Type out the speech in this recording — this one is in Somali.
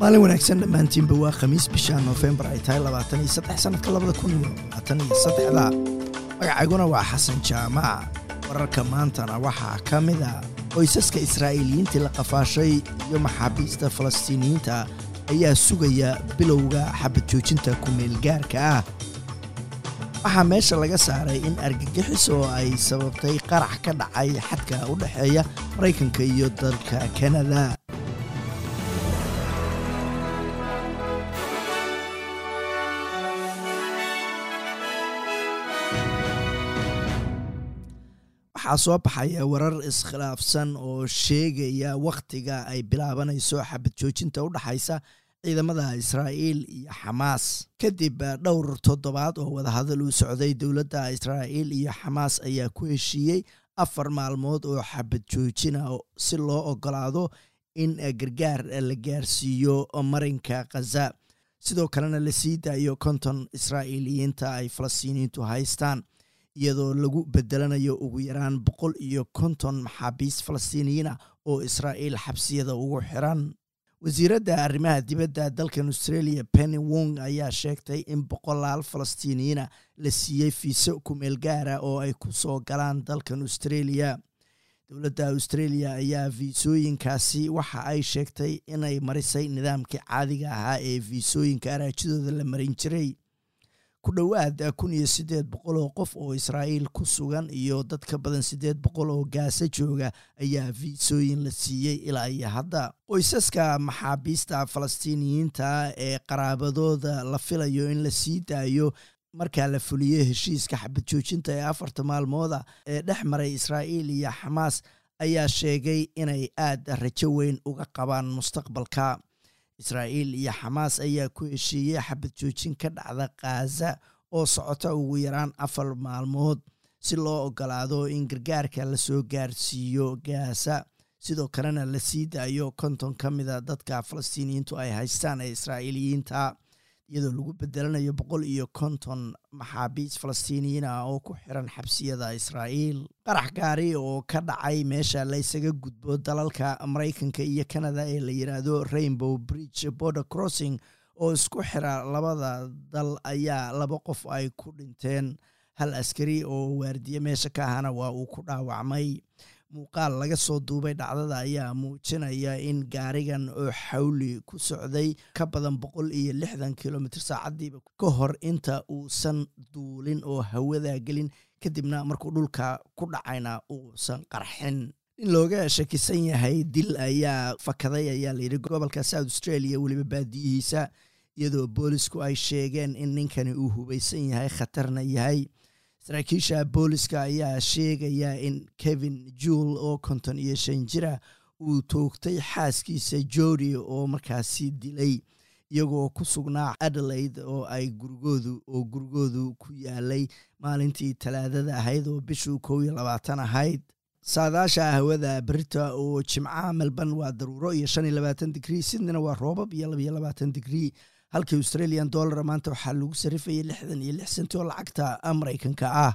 maalin wanaagsan dhammaantiinba waa khamiis bisha noofembar ay tahay labaatan iyo saddex sannadka labada kun iyo labaatan iyo saddexda. Magacayguna waa xasan jaamac wararka maantana waxaa ka mid a qoysaska israa'iiliyiintii la qafaashay iyo maxaabiista falastiiniyiinta ayaa sugaya bilowga xabad joojinta ku-meelgaarka ah. Waxaa meesha laga saaray in argagixis ay sababtay qarax ka dhacay xadka u dhexeeya maraykanka iyo dalka kanada waxaa soo baxaya warar iskhilaafsan oo sheegaya wakhtiga ay bilaabanayso xabad joojinta u dhexaysa ciidamada israa'iil iyo xamaas. Kadib dhowr toddobaad oo wadahadal uu socday dowladda israa'iil iyo xamaas ayaa ku heshiiyey afar maalmood oo xabad joojina si loo ogolaado in gargaar la gaarsiiyo marinka khaza sidoo kalena la sii daayo konton israa'iiliyiinta ay falastiiniyiintu haystaan iyadoo lagu bedelanayo ugu yaraan boqol iyo konton maxaabiis falastiiniyiina oo israa'iil xabsiyada ugu xiran. Wasiiradda arrimaha dibadda dalkan australia penny wong ayaa sheegtay in boqolaal falastiiniyiina la siiyey fiiso kumeel gaara oo ay ku soo galaan dalkan australia. Dowladda australia ayaa fiisooyinkaasi waxa ay sheegtay inay marisay nidaamkii caadiga ahaa ee fiisooyinka araajidooda la marin jiray ku dhowaad kun iyo siddeed boqol oo qof oo israa'iil ku sugan iyo dad ka badan siddeed boqol oo gaasa jooga ayaa fiisooyin la siiyey ilaa iyo hadda. Qoysaska maxaabiista falastiiniyiinta ee qaraabadooda la filayo in la sii daayo markaa la fuliyey heshiiska xabad joojinta ee afarta maalmooda ee dhex maray israa'iil iyo xamaas ayaa sheegay inay aad rajo weyn uga qabaan mustaqbalka israa'iil iyo xamaas ayaa ku heshiiyey xabad joojin ka dhacda khaza oo socota ugu yaraan afar maalmood si loo ogolaado in gargaarka la soo gaarsiiyo gaasa sidoo kalena la sii daayo konton ka mida dadka falastiiniyiintu ay haystaan ee israa'iiliyiinta iyadoo lagu bedelanayo boqol iyo konton maxaabiis falastiiniyiin ah oo ku xiran xabsiyada israa'iil. Qarax gaari oo ka dhacay meesha laysaga gudbo dalalka maraykanka iyo kanada ee la yidhaahdo rainbow bridge border crossing oo isku xira labada dal ayaa laba qof ay ku dhinteen. Hal askari oo waardiye meesha ka ahana waa uu ku dhaawacmay muuqaal laga soo duubay dhacdada ayaa muujinaya in gaarigan oo xawli ku socday ka badan boqol iyo lixdan kilomitr saacadiiba ka hor inta uusan duulin oo hawada gelin kadibna markuu dhulka ku dhacayna uusan qarxin. In looga shakisan yahay dil ayaa fakaday ayaa layidhi gobolka south australia weliba baadiyihiisa iyadoo boolisku ay sheegeen in ninkani uu hubaysan yahay khatarna yahay saraakiisha booliska ayaa sheegaya in kevin juul oo konton iyo shan jira uu toogtay xaaskiisa jodi oo markaasi dilay iyagoo ku sugnaa adelaide oo ay gurigoodu oo gurigoodu ku yaalay maalintii talaadada ahayd oo bishuu kow iyo labaatan ahayd. Saadaasha hawada berita oo jimcaha melbourne waa daruuro iyo shan iyo labaatan digrii sydneyna waa roobab iyo laba iyo labaatan digrii halkii australian dollar maanta waxaa lagu sarifayay lixdan iyo lix senti oo lacagta maraykanka ah.